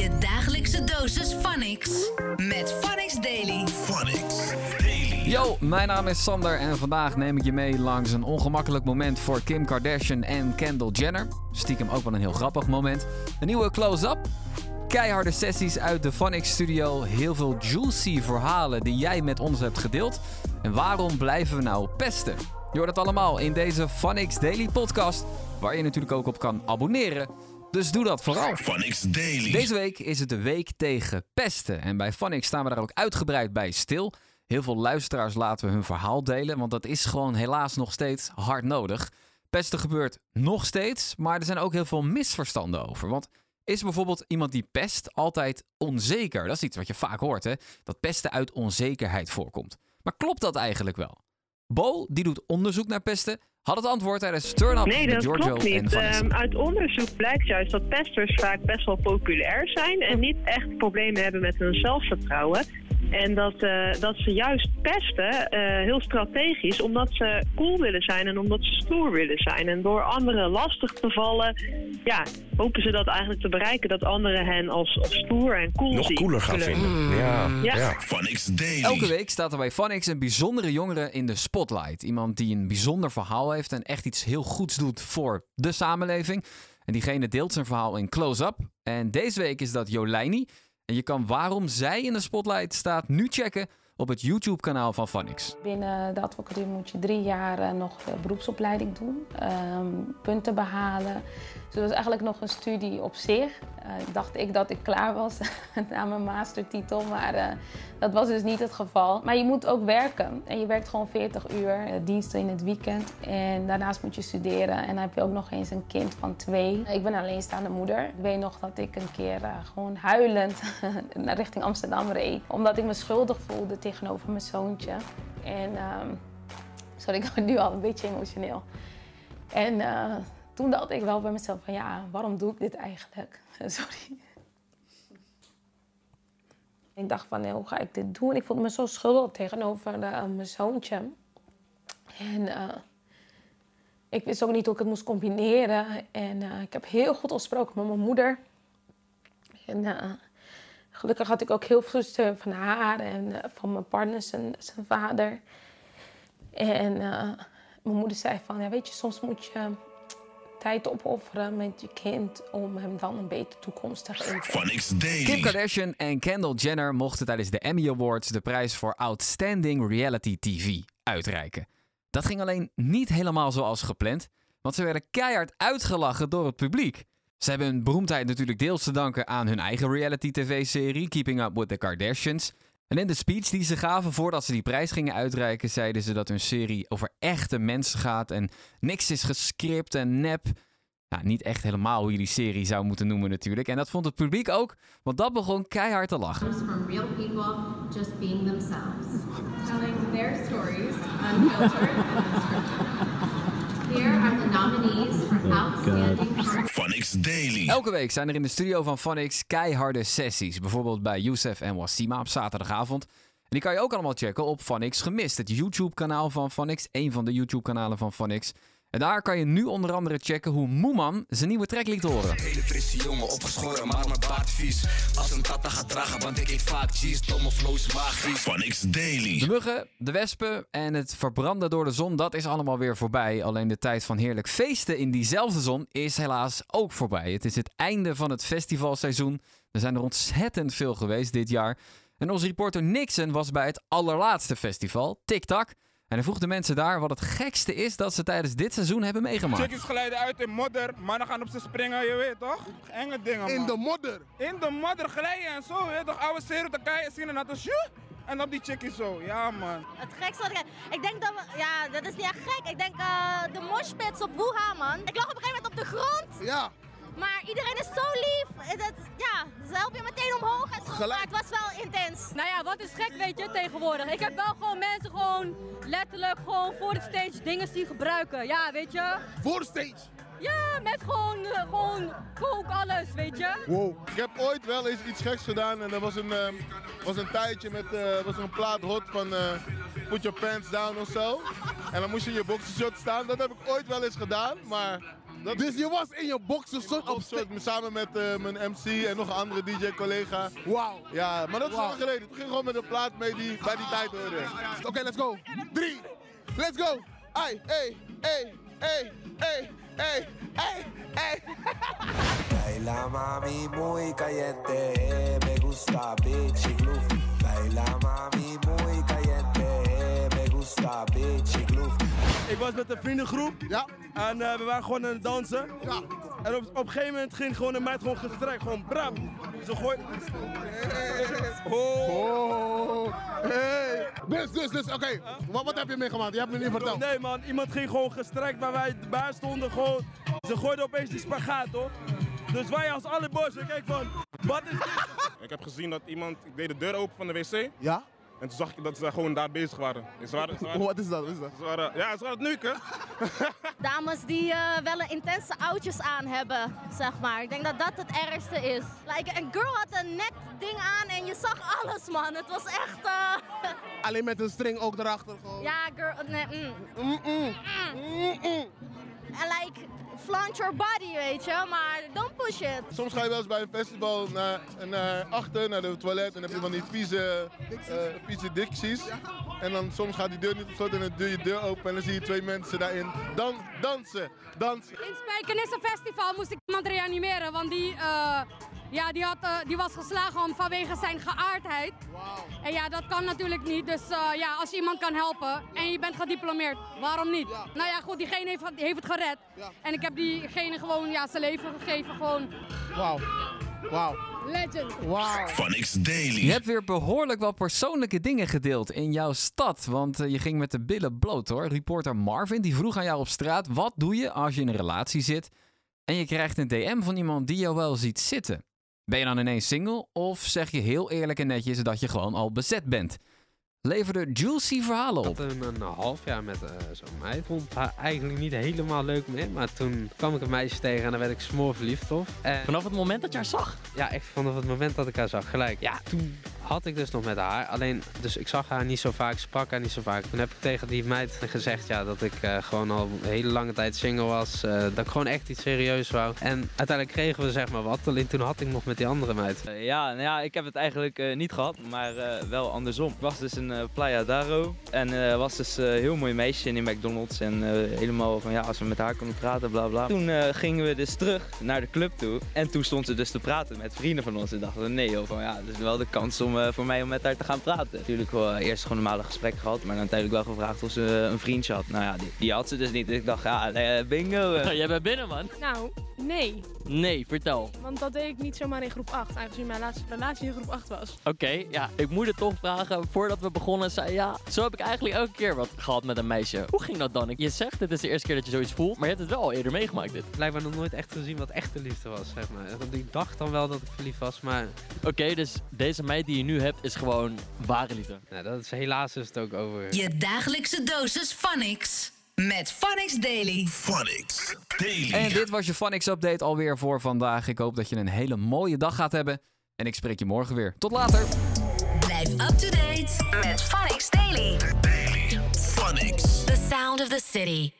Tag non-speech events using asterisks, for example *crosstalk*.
Je dagelijkse dosis Phonics met Phonics Daily. Yo, mijn naam is Sander en vandaag neem ik je mee langs een ongemakkelijk moment voor Kim Kardashian en Kendall Jenner. Stiekem ook wel een heel grappig moment. Een nieuwe close-up. Keiharde sessies uit de Phonics studio. Heel veel juicy verhalen die jij met ons hebt gedeeld. En waarom blijven we nou pesten? Je hoort het allemaal in deze Phonics Daily podcast. Waar je natuurlijk ook op kan abonneren. Dus doe dat vooral. Daily. Deze week is het de week tegen pesten. En bij Phonics staan we daar ook uitgebreid bij stil. Heel veel luisteraars laten we hun verhaal delen, want dat is gewoon helaas nog steeds hard nodig. Pesten gebeurt nog steeds, maar er zijn ook heel veel misverstanden over. Want is bijvoorbeeld iemand die pest altijd onzeker? Dat is iets wat je vaak hoort, hè? Dat pesten uit onzekerheid voorkomt. Maar klopt dat eigenlijk wel? Bo, die doet onderzoek naar pesten, had het antwoord tijdens Turn Up Nee, met dat Giorgio klopt niet. Ehm, uit onderzoek blijkt juist dat pesters vaak best wel populair zijn en niet echt problemen hebben met hun zelfvertrouwen. En dat, eh, dat ze juist pesten, eh, heel strategisch, omdat ze cool willen zijn en omdat ze stoer willen zijn. En door anderen lastig te vallen, ja, hopen ze dat eigenlijk te bereiken, dat anderen hen als, als stoer en cool Nog zien. cooler gaan vinden. Ja. Ja. ja. Daily. Elke week staat er bij Phonics een bijzondere jongere in de spotlight. Iemand die een bijzonder verhaal heeft en echt iets heel goeds doet voor de samenleving. En diegene deelt zijn verhaal in close-up. En deze week is dat Jolijni. En je kan waarom zij in de spotlight staat nu checken op het YouTube-kanaal van Phonics. Binnen de advocatuur moet je drie jaar eh, nog de beroepsopleiding doen, ehm, punten behalen. Dus dat was eigenlijk nog een studie op zich. Eh, dacht ik dat ik klaar was *laughs* na mijn mastertitel, maar eh, dat was dus niet het geval. Maar je moet ook werken en je werkt gewoon 40 uur, eh, diensten in het weekend. En daarnaast moet je studeren en dan heb je ook nog eens een kind van twee. Ik ben alleenstaande moeder. Ik weet nog dat ik een keer eh, gewoon huilend *laughs* naar richting Amsterdam reed. Omdat ik me schuldig voelde tegenover mijn zoontje. En ehm, sorry, *laughs* ik word nu al een beetje emotioneel. En eh, toen dacht ik wel bij mezelf van ja, waarom doe ik dit eigenlijk? *laughs* Sorry. Ik dacht van nee, hoe ga ik dit doen? Ik voelde me zo schuldig tegenover eh, mijn zoontje. En eh, ik wist ook niet hoe ik het moest combineren. En ik heb heel goed gesproken met mijn moeder. En gelukkig had ik ook heel veel steun van haar en eh, van mijn partner, zijn, zijn vader. En eh, mijn moeder zei van, ja, weet je, soms moet je tijd opofferen met je kind om hem dan een betere toekomst te geven. Daily. Kim Kardashian en Kendall Jenner mochten tijdens de Emmy Awards de prijs voor Outstanding Reality TV uitreiken. Dat ging alleen niet helemaal zoals gepland, want ze werden keihard uitgelachen door het publiek. Ze hebben hun beroemdheid natuurlijk deels te danken aan hun eigen reality tv-serie Keeping Up with the Kardashians. En in de speech die ze gaven voordat ze die prijs gingen uitreiken, zeiden ze dat hun serie over echte mensen gaat en niks is gescript en nep. Nou, niet echt helemaal hoe je die serie zou moeten noemen natuurlijk. En dat vond het publiek ook, want dat begon keihard te lachen. from real people just being themselves. *laughs* Telling their stories, unfiltered and. *laughs* Here are the nominees for Outstanding Phonics Daily. Elke week zijn er in de studio van Phonics keiharde sessies. Bijvoorbeeld bij Youssef en Wassima op zaterdagavond. En die kan je ook allemaal checken op Phonics Gemist. Het YouTube-kanaal van Phonics. Een van de YouTube-kanalen van Phonics. En daar kan je nu onder andere checken hoe Moeman zijn nieuwe track liet horen. Hele frisse jongen, opgeschoren, maar mijn baard vies. Als een tata gaat dragen, want ik eet vaak cheese. Domme flow is magisch. Phonics De Daily. muggen, de wespen en het verbranden door de zon, dat is allemaal weer voorbij. Alleen de tijd van heerlijk feesten in diezelfde zon is helaas ook voorbij. Het is het einde van het festivalseizoen. Er zijn er ontzettend veel geweest dit jaar. En onze reporter Nixon was bij het allerlaatste festival, TikTok. En hij vroeg de mensen daar wat het gekste is dat ze tijdens dit seizoen hebben meegemaakt. Chickies glijden uit in modder, mannen gaan op ze springen, je weet toch? Enge dingen, man. In de modder? In de modder glijden en zo, je weet toch? Oude te kijken, zien en dat is. En op die chickies zo, ja man. Het gekste wat ik... Ik denk dat we... Ja, dat is niet echt gek. Ik denk eh, de moshpits op Wuha, man. Ik lag op een gegeven moment op de grond. Ja. Maar iedereen is zo lief. Het, ja, ze helpen je meteen omhoog en zo. Maar het was wel intens. Nou ja, wat is gek weet je tegenwoordig. Ik heb wel gewoon mensen gewoon letterlijk gewoon voor de stage dingen zien gebruiken. Ja, weet je. Voor de stage. Ja, met gewoon, eh, gewoon coke, alles, weet je. Wow. Ik heb ooit wel eens iets geks gedaan en dat was een, ehm, was een tijdje met eh, was een plaat hot van eh, Put Your Pants Down of zo. En dan moest je in je boxershot staan. Dat heb ik ooit wel eens gedaan, maar Dus je was in je boxershort op stage? Samen met eh, mijn MC en nog een andere DJ-collega. Wauw. Ja, maar dat is Wauw. lang geleden. Toen ging gewoon met een plaat mee die bij die tijd hoorde. Oké, let's go. Drie. Let's go. Ai, hey, hey, hey, hey, hey, hey, hey. Baila mami muy caliente, me gusta bitchy groove. Baila mami bitchy groove. Ik was met een vriendengroep. Ja. En eh, we waren gewoon aan het dansen. Ja. En op, op een gegeven moment ging gewoon een meid gewoon gestrekt. Gewoon bram. Ze gooit... Oh. Hey. Dus, dus, dus, oké. Wat, wat heb je meegemaakt? Je hebt me niet verteld. Nee man, iemand ging gewoon gestrekt waar wij bij stonden. Gewoon, ze gooiden opeens die spagaat toch? Dus wij als alle bossen kijk van, wat is dit? Ik heb gezien dat iemand, ik deed de deur open van de wc. Ja? En toen zag ik dat ze gewoon daar bezig waren. Ze waren, ze waren, Wat is dat? Wat is dat? ze waren ja, ze waren het neuken. *laughs* Dames die eh, wel een intense oudjes aan hebben, zeg maar. Ik denk dat dat het ergste is. Like, een girl had een net ding aan en je zag alles, man. Het was echt... eh, *laughs* Alleen met een string ook erachter gewoon. ja, girl... Nee, mm. Mm. En like, flaunt your body, weet je. Maar don't push it. Soms ga je wel eens bij een festival naar, naar achter, naar de toilet. En dan heb je van die vieze, eh vieze dicties. En dan soms gaat die deur niet op slot en dan doe je de deur open. En dan zie je twee mensen daarin dan, dansen, dansen. In Spijkenisse Festival moest ik iemand reanimeren, want die, eh, ja, die, had, eh, die was geslagen om, vanwege zijn geaardheid. En ja, dat kan natuurlijk niet. Dus eh, ja, als je iemand kan helpen en je bent gediplomeerd, waarom niet? Nou ja, goed, diegene heeft, heeft het gered. En ik heb diegene gewoon ja, zijn leven gegeven. Gewoon Wauw. Wauw. legend. Wauw. Phonics Daily. Je hebt weer behoorlijk wat persoonlijke dingen gedeeld in jouw stad. Want eh, je ging met de billen bloot hoor. Reporter Marvin die vroeg aan jou op straat: wat doe je als je in een relatie zit en je krijgt een DM van iemand die jou wel ziet zitten? Ben je dan ineens single of zeg je heel eerlijk en netjes dat je gewoon al bezet bent? Leverde juicy verhalen op. Ik had een, een half jaar met eh, zo'n meid. vond haar eigenlijk niet helemaal leuk meer. Maar toen kwam ik een meisje tegen en dan werd ik smoor verliefd op. En Vanaf het moment dat je haar zag? ja, echt vanaf het moment dat ik haar zag. Gelijk. Ja, toen had ik dus nog met haar. Alleen, dus ik zag haar niet zo vaak, sprak haar niet zo vaak. Toen heb ik tegen die meid gezegd ja, dat ik eh, gewoon al een hele lange tijd single was. eh, dat ik gewoon echt iets serieus wou. En uiteindelijk kregen we zeg maar wat. Alleen toen had ik nog met die andere meid. Eh, ja, nou ja, ik heb het eigenlijk niet gehad, maar wel andersom. Ik was dus in Playa Daro en was dus een heel mooi meisje in die McDonald's. En helemaal van ja, als we met haar konden praten, bla bla. Toen gingen we dus terug naar de club toe. En toen stond ze dus te praten met vrienden van ons. En dachten we, nee joh, van ja, het is wel de kans om, voor mij om met haar te gaan praten. Natuurlijk wel eh, eerst gewoon een normale gesprek gehad, maar dan uiteindelijk wel gevraagd of ze eh, een vriendje had. Nou ja, die, die had ze dus niet. Dus ik dacht, ja, eh, bingo. eh. *laughs* Jij bent binnen, man. Nou, nee. Nee, vertel. Want dat deed ik niet zomaar in groep 8, aangezien mijn laatste relatie in groep 8 was. Oké, ja, ik moet het toch vragen. Voordat we begonnen, zei ja, zo heb ik eigenlijk elke keer wat gehad met een meisje. Hoe ging dat dan? Je zegt, dit is de eerste keer dat je zoiets voelt, maar je hebt het wel al eerder meegemaakt, dit. Blijkbaar nog nooit echt gezien wat echte liefde was, zeg maar. Want Ik dacht dan wel dat ik verliefd was, maar... Oké, dus deze meid die je nu hebt is gewoon ware liefde. Nou, dat is helaas is het ook over. Je dagelijkse dosis Phonics. Met Phonics Daily. Phonics Daily. En dit was je Phonics Update alweer voor vandaag. Ik hoop dat je een hele mooie dag gaat hebben. En ik spreek je morgen weer. Tot later. Blijf up to date met Phonics Daily. Phonics. The sound of the city.